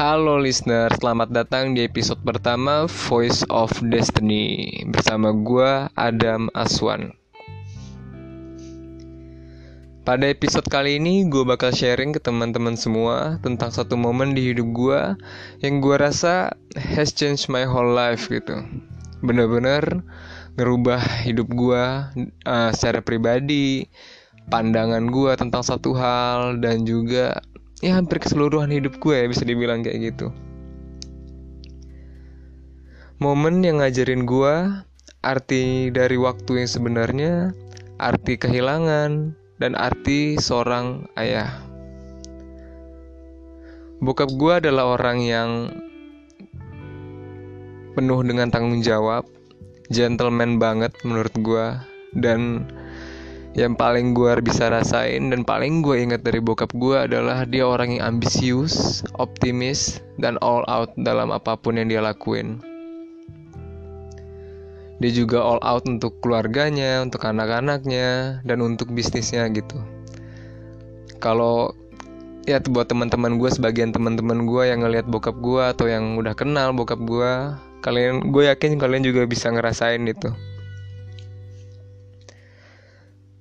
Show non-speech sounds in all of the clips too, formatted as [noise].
Halo listener, selamat datang di episode pertama Voice of Destiny bersama gue Adam Aswan. Pada episode kali ini gue bakal sharing ke teman-teman semua tentang satu momen di hidup gue yang gue rasa has changed my whole life gitu. Bener-bener ngerubah hidup gue uh, secara pribadi, pandangan gue tentang satu hal dan juga ya hampir keseluruhan hidup gue ya bisa dibilang kayak gitu. Momen yang ngajarin gue arti dari waktu yang sebenarnya arti kehilangan dan arti seorang ayah. Bokap gue adalah orang yang penuh dengan tanggung jawab gentleman banget menurut gue dan yang paling gue bisa rasain dan paling gue ingat dari bokap gue adalah dia orang yang ambisius, optimis, dan all out dalam apa pun yang dia lakuin. Dia juga all out untuk keluarganya, untuk anak-anaknya, dan untuk bisnisnya gitu. Kalau ya buat teman-teman gue, sebagian teman-teman gue yang ngelihat bokap gue atau yang udah kenal bokap gue, kalian gue yakin kalian juga bisa ngerasain itu.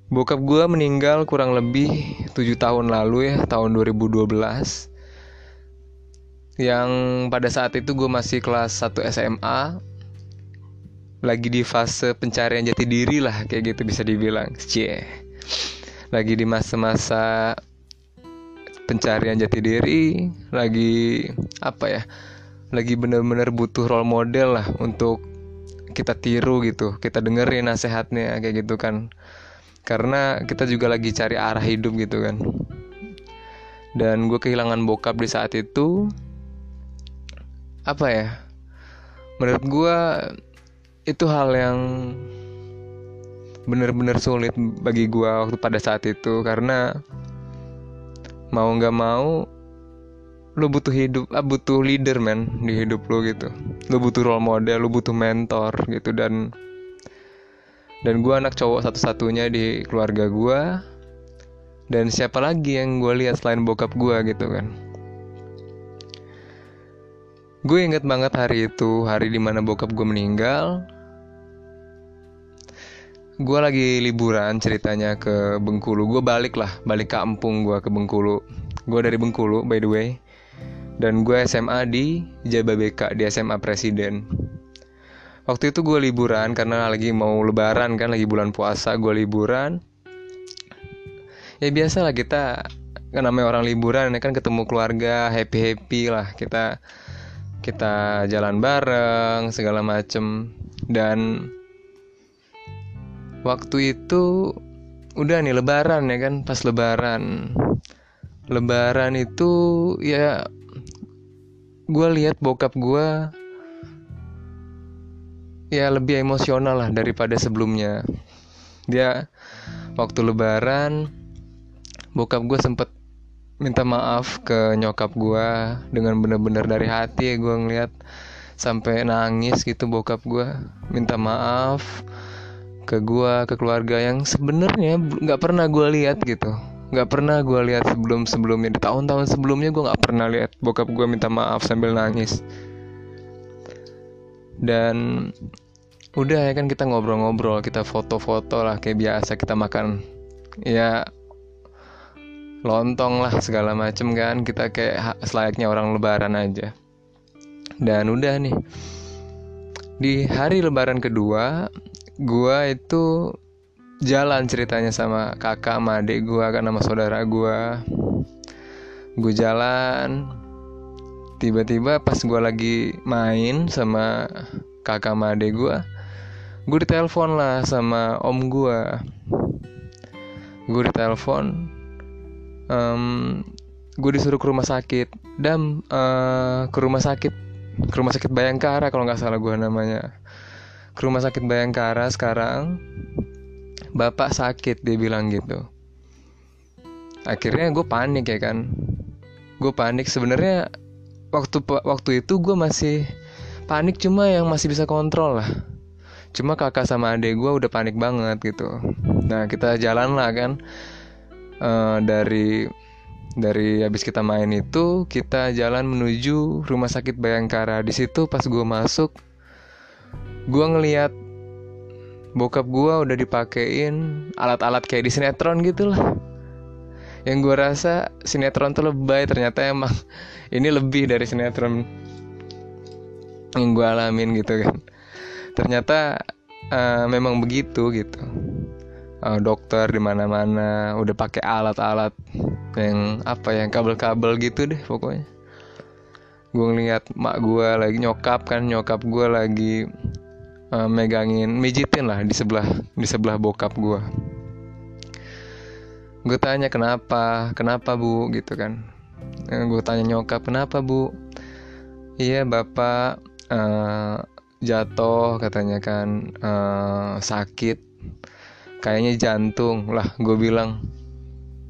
Bokap gue meninggal kurang lebih 7 tahun lalu ya, tahun 2012 Yang pada saat itu gue masih kelas 1 SMA Lagi di fase pencarian jati diri lah, kayak gitu bisa dibilang. Cie. Lagi di masa-masa pencarian jati diri Lagi apa ya Lagi bener-bener butuh role model lah untuk kita tiru gitu Kita dengerin nasihatnya kayak gitu kan karena kita juga lagi cari arah hidup gitu kan. Dan gue kehilangan bokap di saat itu apa ya menurut gue itu hal yang bener-bener sulit bagi gue waktu pada saat itu. Karena mau nggak mau lu butuh hidup ah, butuh leader man di hidup lu gitu. Lu butuh role model lu butuh mentor gitu. Dan dan gue anak cowok satu-satunya di keluarga gue dan siapa lagi yang gue lihat selain bokap gue gitu kan. Gue inget banget hari itu hari di mana bokap gue meninggal. Gue lagi liburan ceritanya ke Bengkulu. Gue balik lah balik kampung gue ke Bengkulu. Gue dari Bengkulu by the way. Dan gue SMA di Jababeka di SMA Presiden waktu itu gue liburan karena lagi mau lebaran kan lagi bulan puasa gue liburan. Ya biasa lah kita kan namanya orang liburan ya kan ketemu keluarga happy happy lah. Kita kita jalan bareng segala macem. Dan waktu itu udah nih lebaran ya kan pas lebaran. Lebaran itu ya gue lihat bokap gue ya lebih emosional lah daripada sebelumnya. Dia waktu lebaran bokap gue sempet minta maaf ke nyokap gue dengan bener-bener dari hati ya gue ngeliat sampai nangis gitu bokap gue minta maaf ke gue ke keluarga yang sebenarnya nggak pernah gue lihat gitu. Nggak pernah gue lihat sebelum sebelumnya di tahun-tahun sebelumnya gue nggak pernah lihat bokap gue minta maaf sambil nangis dan udah ya kan kita ngobrol-ngobrol kita foto-foto lah kayak biasa kita makan ya lontong lah segala macem kan kita kayak selayaknya orang lebaran aja. Dan udah nih di hari lebaran kedua gua itu jalan ceritanya sama kakak sama adik gua kan sama saudara gua. Gue jalan tiba-tiba pas gue lagi main sama kakak adik gue gue ditelepon lah sama om gue gue ditelepon um, gue disuruh ke rumah sakit. Dam uh, ke rumah sakit ke rumah sakit Bayangkara kalau nggak salah gue namanya. Ke rumah sakit Bayangkara sekarang bapak sakit dia bilang gitu. Akhirnya gue panik ya kan. Gue panik. Sebenarnya waktu waktu itu gue masih panik cuma yang masih bisa kontrol lah. Cuma kakak sama adik gue udah panik banget gitu. Nah kita jalan lah kan. Uh, dari dari habis kita main itu kita jalan menuju rumah sakit Bayangkara. Di situ pas gue masuk gue ngeliat bokap gue udah dipakein alat-alat kayak di sinetron gitu lah yang gue rasa sinetron tuh lebay ternyata emang [laughs] ini lebih dari sinetron yang gue alamin gitu kan. Ternyata uh, memang begitu gitu. Uh, dokter di mana-mana udah pakai alat-alat yang apa yang kabel-kabel gitu deh pokoknya. Gue ngeliat mak gue lagi nyokap kan nyokap gue lagi uh, megangin mijitin lah di sebelah di sebelah bokap gue gue tanya kenapa? Kenapa bu? Gitu kan. Uh, gue tanya nyokap kenapa bu? Iya bapak uh, jatuh katanya kan. Uh, sakit. Kayaknya jantung. Lah gue bilang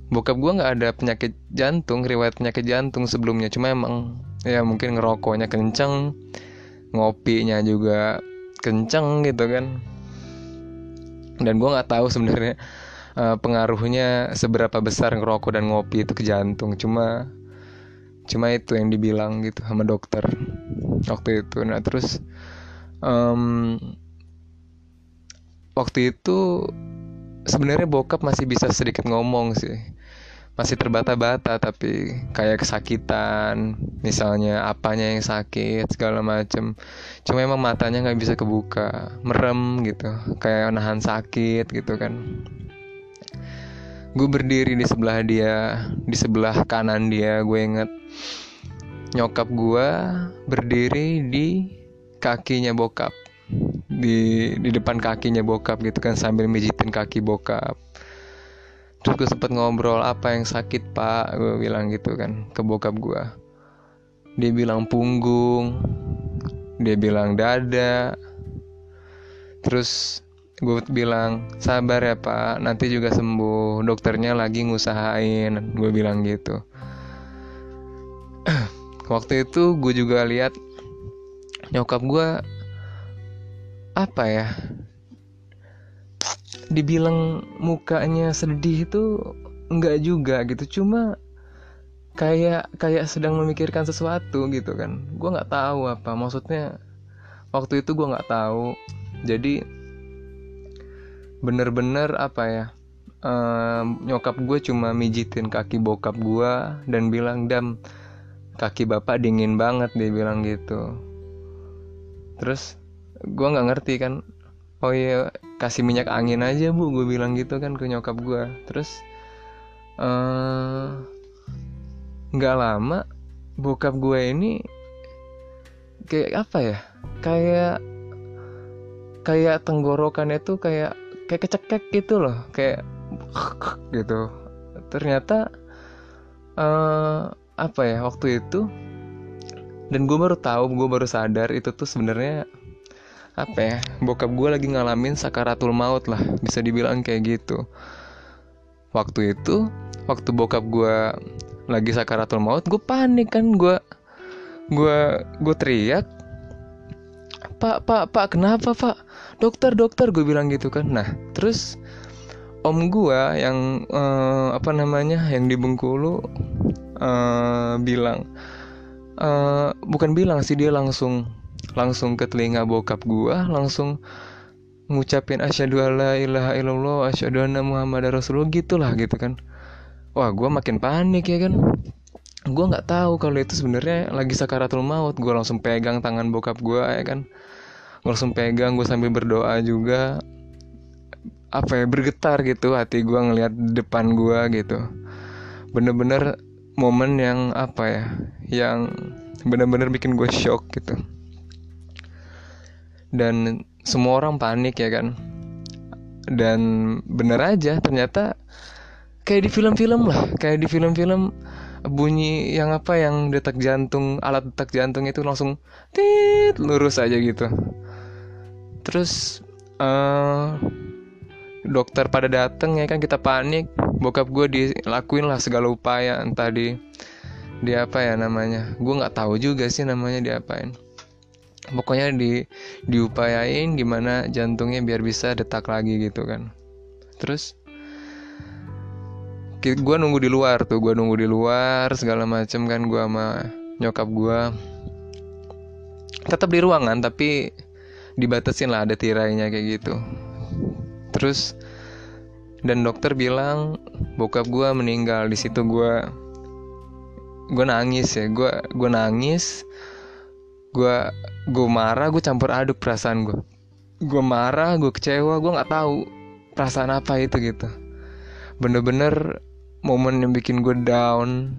bokap gue nggak ada penyakit jantung riwayat penyakit jantung sebelumnya. Cuma emang ya mungkin ngerokoknya kenceng ngopinya juga kenceng gitu kan. Dan gue nggak tahu sebenarnya uh, pengaruhnya seberapa besar ngerokok dan ngopi itu ke jantung. Cuma cuma itu yang dibilang gitu sama dokter waktu itu. Nah terus um, waktu itu sebenarnya bokap masih bisa sedikit ngomong sih. Masih terbata-bata tapi kayak kesakitan misalnya apanya yang sakit segala macem. Cuma emang matanya nggak bisa kebuka merem gitu kayak nahan sakit gitu kan gue berdiri di sebelah dia di sebelah kanan dia gue inget nyokap gue berdiri di kakinya bokap. Di di depan kakinya bokap gitu kan sambil mijitin kaki bokap. Terus gue sempet ngobrol apa yang sakit pak? Gue bilang gitu kan ke bokap gue dia bilang punggung dia bilang dada. Terus gue bilang sabar ya pak. Nanti juga sembuh. Dokternya lagi ngusahain. Gue bilang gitu. [clears throat] Waktu itu gue juga lihat nyokap gue apa ya dibilang mukanya sedih itu enggak juga gitu. Cuma kayak kayak sedang memikirkan sesuatu gitu kan. Gue nggak tahu apa. Maksudnya waktu itu gue nggak tahu. Jadi bener-bener apa ya um, nyokap gue cuma mijitin kaki bokap gue dan bilang dam kaki bapak dingin banget dia bilang gitu. Terus gue nggak ngerti kan oh iya kasih minyak angin aja bu gue bilang gitu kan ke nyokap gue terus eh, nggak uh, lama bokap gue ini kayak apa ya kayak kayak tenggorokannya tuh kayak kayak kecekek gitu loh kayak [laughs] gitu. Ternyata uh, apa ya waktu itu dan gue baru tahu gue baru sadar itu tuh sebenarnya apa ya bokap gue lagi ngalamin sakaratul maut lah bisa dibilang kayak gitu. Waktu itu waktu bokap gue lagi sakaratul maut gue panik kan gue gue gue teriak pak pak pak kenapa pak? Dokter dokter gue bilang gitu kan. Nah terus om gue yang uh, apa namanya yang di Bengkulu uh, bilang uh, bukan bilang sih dia langsung langsung ke telinga bokap gua langsung ngucapin asyhadu alla ilaha illallah asyhadu anna muhammad rasulullah gitulah gitu kan. Wah gua makin panik ya kan gua nggak tahu kalau itu sebenarnya lagi sakaratul maut. Gua langsung pegang tangan bokap gua ya kan? Gua langsung pegang gua sambil berdoa juga. Apa ya bergetar gitu hati gua ngelihat depan gua gitu. Bener-bener momen yang apa ya yang bener-bener bikin gue shock gitu. Dan semua orang panik ya kan? Dan bener aja ternyata kayak di film-film lah. Kayak di film-film bunyi yang apa yang detak jantung alat detak jantung itu langsung tit lurus aja gitu. Terus uh, dokter pada dateng ya kan kita panik. Bokap gue dilakuin lah segala upaya entah di di apa ya namanya. Gue nggak tahu juga sih namanya diapain. Pokoknya di diupayain gimana jantungnya biar bisa detak lagi gitu kan. Terus gue nunggu di luar tuh gue nunggu di luar segala macem kan gue sama nyokap gue tetap di ruangan tapi dibatasin lah ada tirainya kayak gitu. Terus dan dokter bilang bokap gue meninggal di situ gue gue nangis ya. Gue gue nangis gue gue marah gue campur aduk perasaan gue gue marah gue kecewa gue nggak tahu perasaan apa itu gitu. Bener-bener momen yang bikin gue down.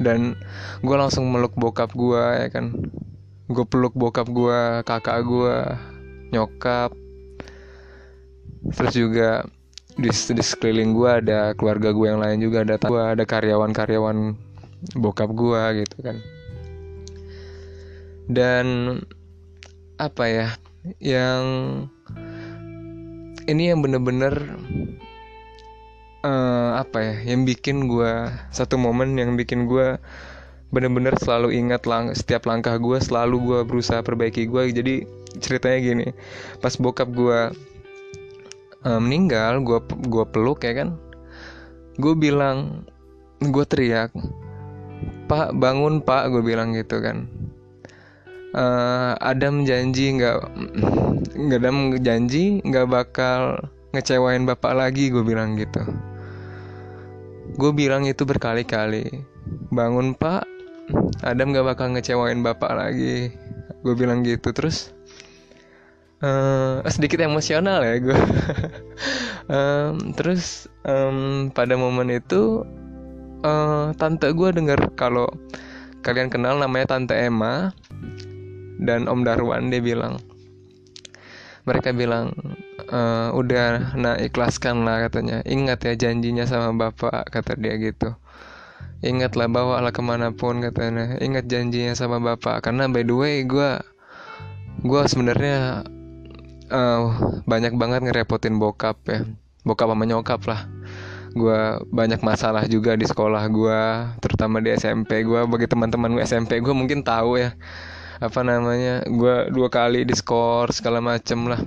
Dan gue langsung meluk bokap gue ya kan? Gue peluk bokap gue kakak gue nyokap. Terus juga di, di sekeliling gue ada keluarga gue yang lain juga ada gue ada karyawan-karyawan bokap gue gitu kan. Dan apa ya yang ini yang bener-bener uh, apa ya yang bikin gue satu momen yang bikin gue bener-bener selalu ingat lang setiap langkah gue selalu gue berusaha perbaiki gue jadi ceritanya gini pas bokap gue uh, meninggal gue gua peluk ya kan gue bilang gue teriak pak bangun pak gue bilang gitu kan. Uh, Adam janji nggak [clears throat] nggak Adam janji nggak bakal ngecewain bapak lagi gue bilang gitu gue bilang itu berkali-kali. Bangun pak. Adam gak bakal ngecewain bapak lagi. Gue bilang gitu terus uh, sedikit emosional ya gue [laughs] um, terus um, pada momen itu uh, tante gue dengar kalau kalian kenal namanya tante Emma dan Om Darwan dia bilang mereka bilang uh, udah nah ikhlaskan lah katanya. Ingat ya janjinya sama bapak kata dia gitu. Ingatlah bawa lah ke mana pun katanya. Ingat janjinya sama bapak. Karena by the way gue gue sebenarnya uh, banyak banget ngerepotin bokap ya. Bokap sama nyokap lah. Gue banyak masalah juga di sekolah gue terutama di SMP gue bagi teman-teman gue SMP gue mungkin tahu ya. Apa namanya? Gue dua kali diskor segala macem lah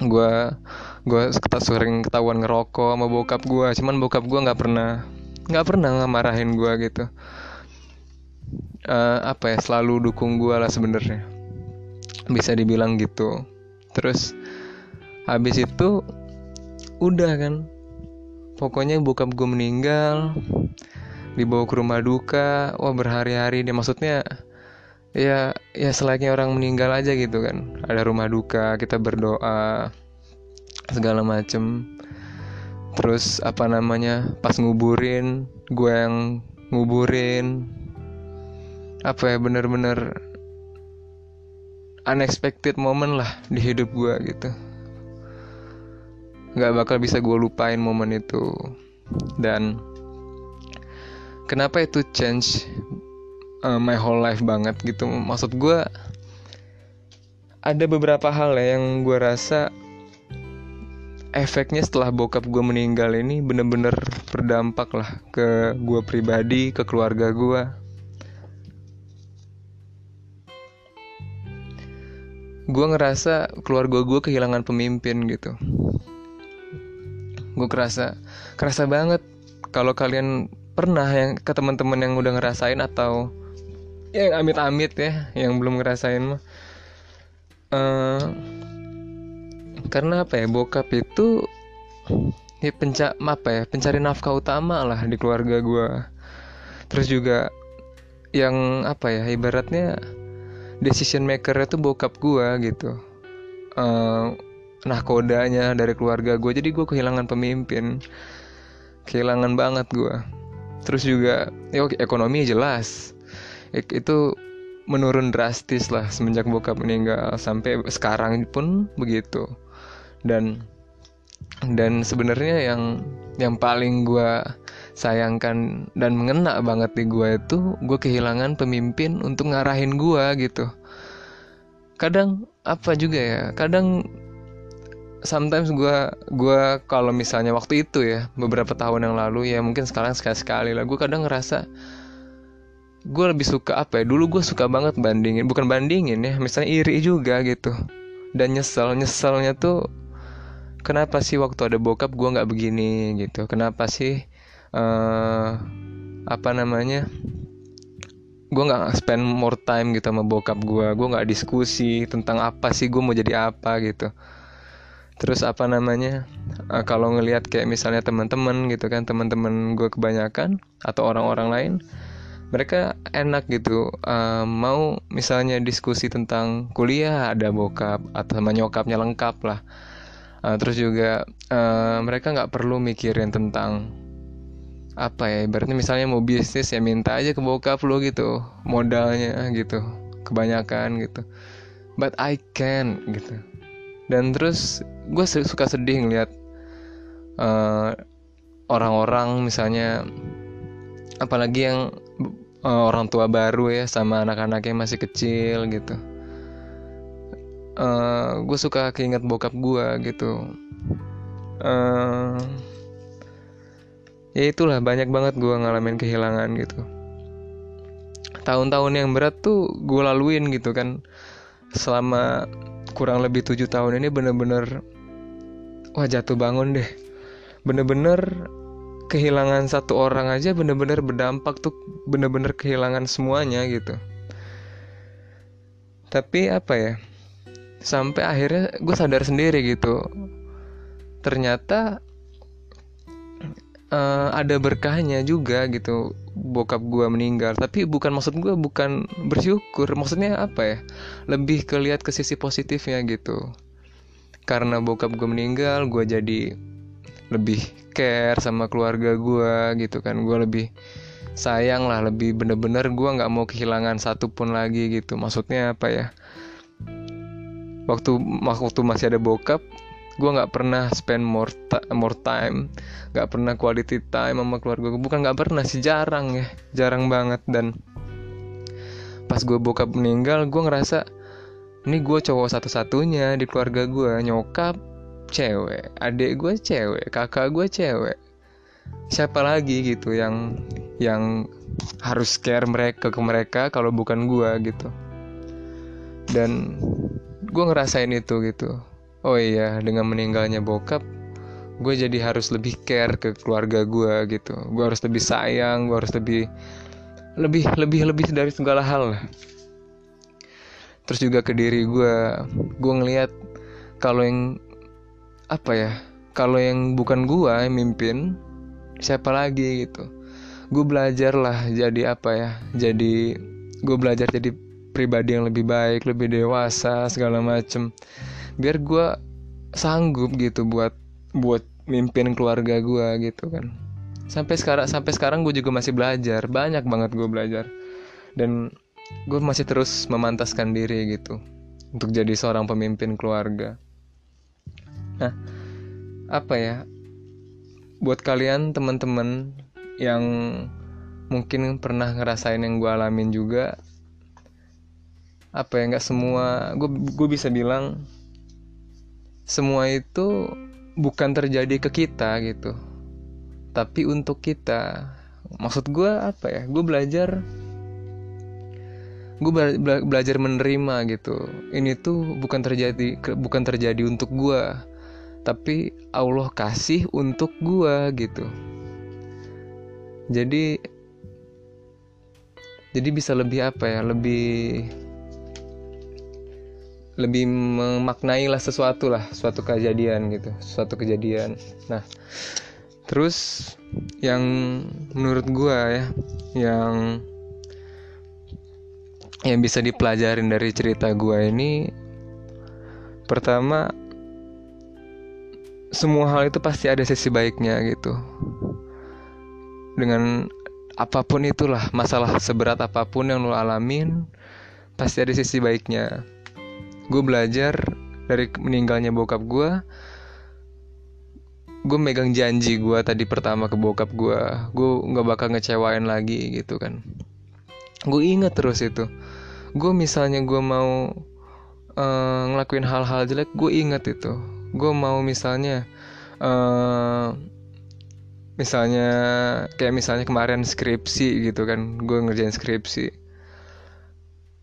gue gue sering ketahuan ngerokok sama bokap gue cuman bokap gue nggak pernah nggak pernah ngamarahin gue gitu. Uh, apa ya selalu dukung gue lah sebenarnya. Bisa dibilang gitu. Terus habis itu udah kan. Pokoknya bokap gue meninggal dibawa ke rumah duka. Wah berhari-hari dia maksudnya ya ya selayaknya orang meninggal aja gitu kan. Ada rumah duka kita berdoa segala macem. Terus apa namanya pas nguburin gue yang nguburin. Apa ya bener-bener unexpected moment lah di hidup gue gitu. Nggak bakal bisa gue lupain momen itu. Dan kenapa itu change uh, my whole life banget gitu. Maksud gue ada beberapa hal ya yang gue rasa efeknya setelah bokap gue meninggal ini bener-bener berdampak lah ke gue pribadi ke keluarga gue gue ngerasa keluarga gue kehilangan pemimpin gitu. Gue kerasa kerasa banget kalau kalian pernah yang ke teman-teman yang udah ngerasain atau yang amit-amit ya yang belum ngerasain mah. Uh, karena apa ya bokap itu ya penca apa ya pencari nafkah utama lah di keluarga gue terus juga yang apa ya ibaratnya decision makernya tuh bokap gue gitu. Uh, nah kodanya dari keluarga gue jadi gue kehilangan pemimpin. Kehilangan banget gue terus juga ya ekonomi jelas itu menurun drastis lah semenjak bokap meninggal sampai sekarang pun begitu. Dan dan sebenarnya yang yang paling gue sayangkan dan mengena banget di gue itu gue kehilangan pemimpin untuk ngarahin gue gitu. Kadang apa juga ya kadang sometimes gue gue kalau misalnya waktu itu ya beberapa tahun yang lalu ya mungkin sekarang sekali sekali lah gue kadang ngerasa gue lebih suka apa ya? Dulu gue suka banget bandingin bukan bandingin ya misalnya iri juga gitu. Dan nyesel nyeselnya tuh kenapa sih waktu ada bokap gue nggak begini gitu? Kenapa sih uh, apa namanya? Gue nggak spend more time gitu sama bokap gue gue nggak diskusi tentang apa sih gue mau jadi apa gitu. Terus apa namanya? Uh, kalau ngelihat kayak misalnya teman-teman gitu kan teman-teman gue kebanyakan atau orang-orang lain mereka enak gitu. Uh, mau misalnya diskusi tentang kuliah ada bokap atau sama nyokapnya lengkap lah. Uh, terus juga uh, mereka nggak perlu mikirin tentang apa ya ibaratnya misalnya mau bisnis ya minta aja ke bokap lo gitu modalnya gitu kebanyakan gitu. But I can gitu. Dan terus gue suka sedih ngeliat uh, orang-orang misalnya apalagi yang uh, orang tua baru ya sama anak-anaknya masih kecil gitu. Uh, eh, gue suka keinget bokap gue gitu. Uh, ya itulah banyak banget gue ngalamin kehilangan gitu. Tahun-tahun yang berat tuh gue laluin gitu kan. Selama kurang lebih tujuh tahun ini bener-bener wah jatuh bangun deh. Bener-bener kehilangan satu orang aja bener-bener berdampak tuh bener-bener kehilangan semuanya gitu. Tapi apa ya sampai akhirnya gue sadar sendiri gitu. Ternyata uh, ada berkahnya juga gitu bokap gue meninggal. Tapi bukan maksud gue bukan bersyukur maksudnya apa ya lebih kelihat ke sisi positifnya gitu. Karena bokap gue meninggal gue jadi lebih care sama keluarga gue gitu kan. Gue lebih sayang lah lebih bener-bener gue nggak mau kehilangan satu pun lagi gitu. Maksudnya apa ya? Waktu waktu masih ada bokap gue nggak pernah spend more more time nggak pernah quality time sama keluarga gue bukan nggak pernah sih jarang ya. Jarang banget. Dan pas gue bokap meninggal gue ngerasa ini gue cowok satu-satunya di keluarga gue nyokap cewek adik gue cewek kakak gue cewek. Siapa lagi gitu yang yang harus care mereka ke mereka kalau bukan gue gitu. Dan gue ngerasain itu gitu. Oh iya dengan meninggalnya bokap gue jadi harus lebih care ke keluarga gue gitu. Gue harus lebih sayang gue harus lebih lebih lebih lebih dari segala hal. Terus juga ke diri gue gue ngelihat kalau yang apa ya kalau yang bukan gue yang mimpin siapa lagi gitu. Gue belajar lah jadi apa ya jadi gue belajar jadi pribadi yang lebih baik lebih dewasa segala macem. Biar gue sanggup gitu buat buat mimpin keluarga gue gitu kan. Sampai sekarang sampai sekarang gue juga masih belajar banyak banget gue belajar. Dan gue masih terus memantaskan diri gitu untuk jadi seorang pemimpin keluarga nah apa ya? Buat kalian teman-teman yang mungkin pernah ngerasain yang gue alamin juga apa ya nggak semua gue gue bisa bilang semua itu bukan terjadi ke kita gitu tapi untuk kita. Maksud gue apa ya? Gue belajar gue bela belajar menerima gitu. Ini tuh bukan terjadi bukan terjadi untuk gue tapi Allah kasih untuk gue gitu. Jadi jadi bisa lebih apa ya lebih lebih memaknai lah sesuatu lah suatu kejadian gitu suatu kejadian. Nah terus yang menurut gue ya yang yang bisa dipelajarin dari cerita gue ini pertama semua hal itu pasti ada sisi baiknya gitu. Dengan apa pun itulah masalah seberat apa pun yang lo alamin pasti ada sisi baiknya. Gue belajar dari meninggalnya bokap gue gue megang janji gue tadi pertama ke bokap gue gue nggak bakal ngecewain lagi gitu kan. Gue inget terus itu. Gue misalnya gue mau uh, ngelakuin hal-hal jelek gue inget itu gue mau misalnya uh, misalnya kayak misalnya kemarin skripsi gitu kan gue ngerjain skripsi.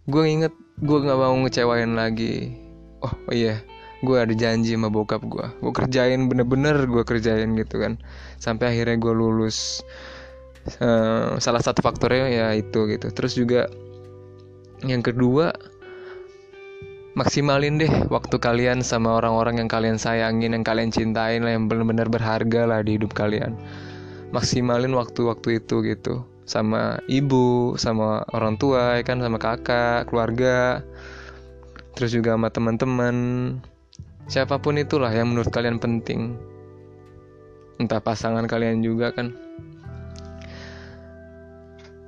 Gue inget gue nggak mau ngecewain lagi. Oh, oh iya gue ada janji sama bokap gue gue kerjain bener-bener gue kerjain gitu kan. Sampai akhirnya gue lulus. Uh, salah satu faktornya ya itu gitu. Terus juga yang kedua maksimalin deh waktu kalian sama orang-orang yang kalian sayangin yang kalian cintain lah yang benar-benar berharga lah di hidup kalian. Maksimalin waktu-waktu itu gitu. Sama ibu sama orang tua ya kan sama kakak keluarga. Terus juga sama teman-teman. Siapa pun itulah yang menurut kalian penting. Entah pasangan kalian juga kan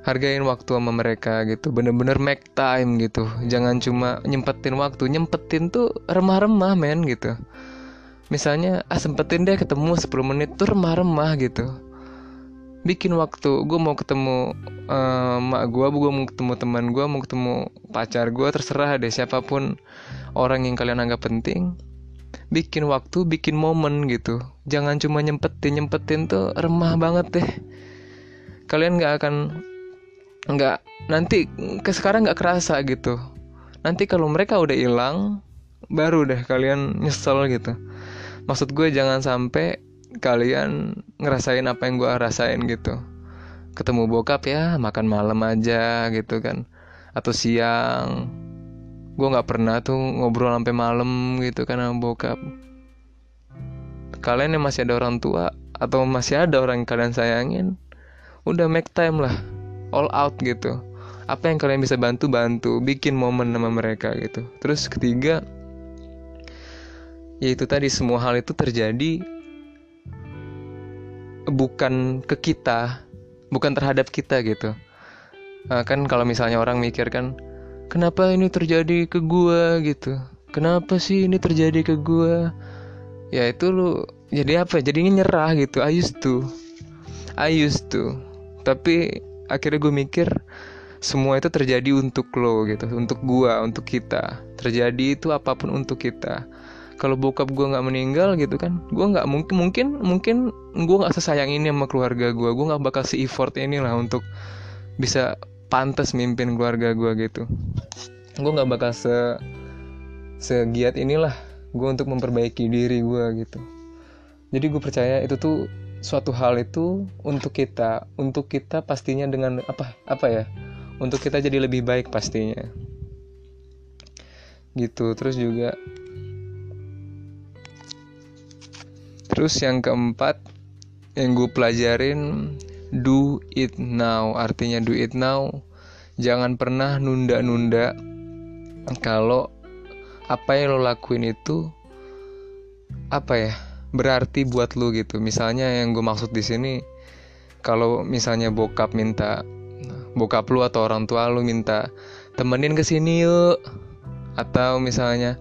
hargain waktu sama mereka gitu. Bener-bener make time gitu. Jangan cuma nyempetin waktu. Nyempetin tuh remah-remah men gitu. Misalnya ah sempetin deh ketemu 10 menit. Tuh remah-remah gitu. Bikin waktu. Gue mau ketemu uh, mak gue gue mau ketemu teman gue mau ketemu pacar gue terserah deh siapa pun orang yang kalian anggap penting. Bikin waktu bikin momen gitu. Jangan cuma nyempetin. Nyempetin tuh remah banget deh. Kalian nggak akan nggak nanti ke sekarang nggak kerasa gitu. Nanti kalau mereka udah hilang baru deh kalian nyesel gitu. Maksud gue jangan sampai kalian ngerasain apa yang gue rasain gitu. Ketemu bokap ya makan malam aja gitu kan. Atau siang. Gue nggak pernah tuh ngobrol sampai malam gitu kan sama bokap. Kalian yang masih ada orang tua atau masih ada orang yang kalian sayangin udah make time lah all out gitu. Apa yang kalian bisa bantu bantu. Bikin momen sama mereka gitu. Terus ketiga yaitu tadi semua hal itu terjadi bukan ke kita bukan terhadap kita gitu. Uh, kan kalau misalnya orang mikir kan kenapa ini terjadi ke gua? gitu. Kenapa sih ini terjadi ke gua? Ya itu lu jadi apa? Jadinya nyerah gitu. I used to. I used to. Tapi akhirnya gue mikir semua itu terjadi untuk lo gitu untuk gua untuk kita. Terjadi itu apa pun untuk kita. Kalau bokap gue nggak meninggal gitu kan gue nggak mungkin mungkin mungkin gue nggak sesayang ini sama keluarga gue gue nggak bakal si effort ini lah untuk bisa pantas mimpin keluarga gue gitu. Gue nggak bakal se segiat inilah gue untuk memperbaiki diri gue gitu. Jadi gue percaya itu tuh suatu hal itu untuk kita untuk kita pastinya dengan apa apa ya? Untuk kita jadi lebih baik pastinya. Gitu terus juga. Terus yang keempat yang gue pelajarin do it now. Artinya do it now. Jangan pernah nunda-nunda kalau apa yang lo lakuin itu apa ya berarti buat lo gitu. Misalnya yang gue maksud di sini kalau misalnya bokap minta bokap lu atau orang tua lu minta temenin ke sini yuk. Atau misalnya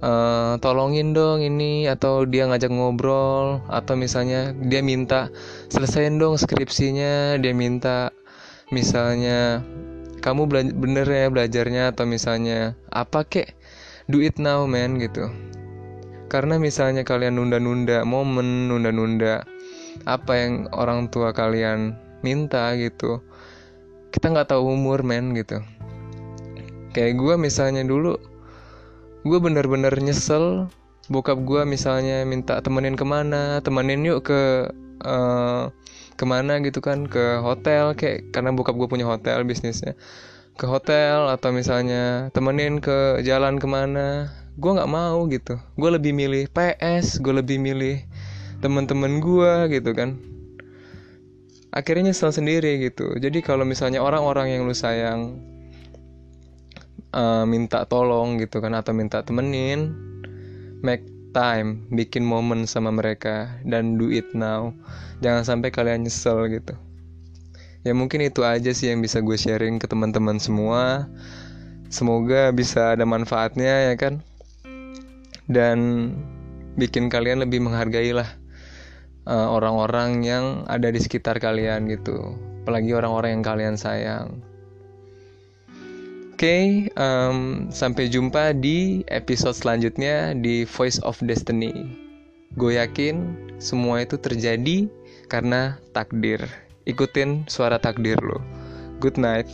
uh, tolongin dong ini atau dia ngajak ngobrol atau misalnya dia minta selesaiin dong skripsinya dia minta. Misalnya kamu bener ya belajarnya atau misalnya apa kek? Do it now man gitu karena misalnya kalian nunda-nunda momen nunda-nunda apa yang orang tua kalian minta gitu kita nggak tahu umur men gitu. Kayak gue misalnya dulu gue bener-bener nyesel bokap gue misalnya minta temenin ke mana temenin yuk ke uh, ke mana gitu kan ke hotel kayak karena bokap gue punya hotel bisnisnya. Ke hotel atau misalnya temenin ke jalan ke mana gue nggak mau gitu. Gue lebih milih PS gue lebih milih teman-teman gue gitu kan. Akhirnya nyesel sendiri gitu. Jadi kalau misalnya orang-orang yang lu sayang uh, minta tolong gitu kan atau minta temenin make time bikin momen sama mereka dan do it now. Jangan sampai kalian nyesel gitu. Ya mungkin itu aja sih yang bisa gue sharing ke teman-teman semua. Semoga bisa ada manfaatnya ya kan dan bikin kalian lebih menghargai lah uh, orang-orang yang ada di sekitar kalian gitu apalagi orang-orang yang kalian sayang Oke, okay, um, sampai jumpa di episode selanjutnya di Voice of Destiny. Gue yakin semua itu terjadi karena takdir. Ikutin suara takdir lo. Good night.